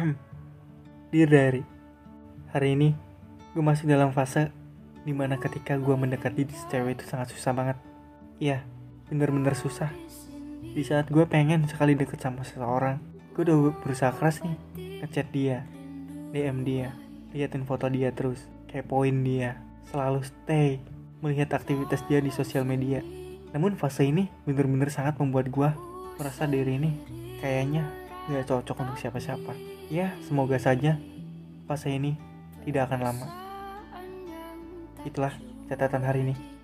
Dear Diary Hari ini gue masih dalam fase Di mana ketika gue mendekati si cewek itu sangat susah banget. Iya, bener-bener susah. Di saat gue pengen sekali deket sama seseorang Gue udah berusaha keras nih Ngechat dia DM dia Liatin foto dia terus Kepoin dia Selalu stay Melihat aktivitas dia di sosial media. Namun fase ini bener-bener sangat membuat gue Merasa diri ini kayaknya gak cocok untuk siapa-siapa Ya, semoga saja fase ini tidak akan lama. Itulah catatan hari ini.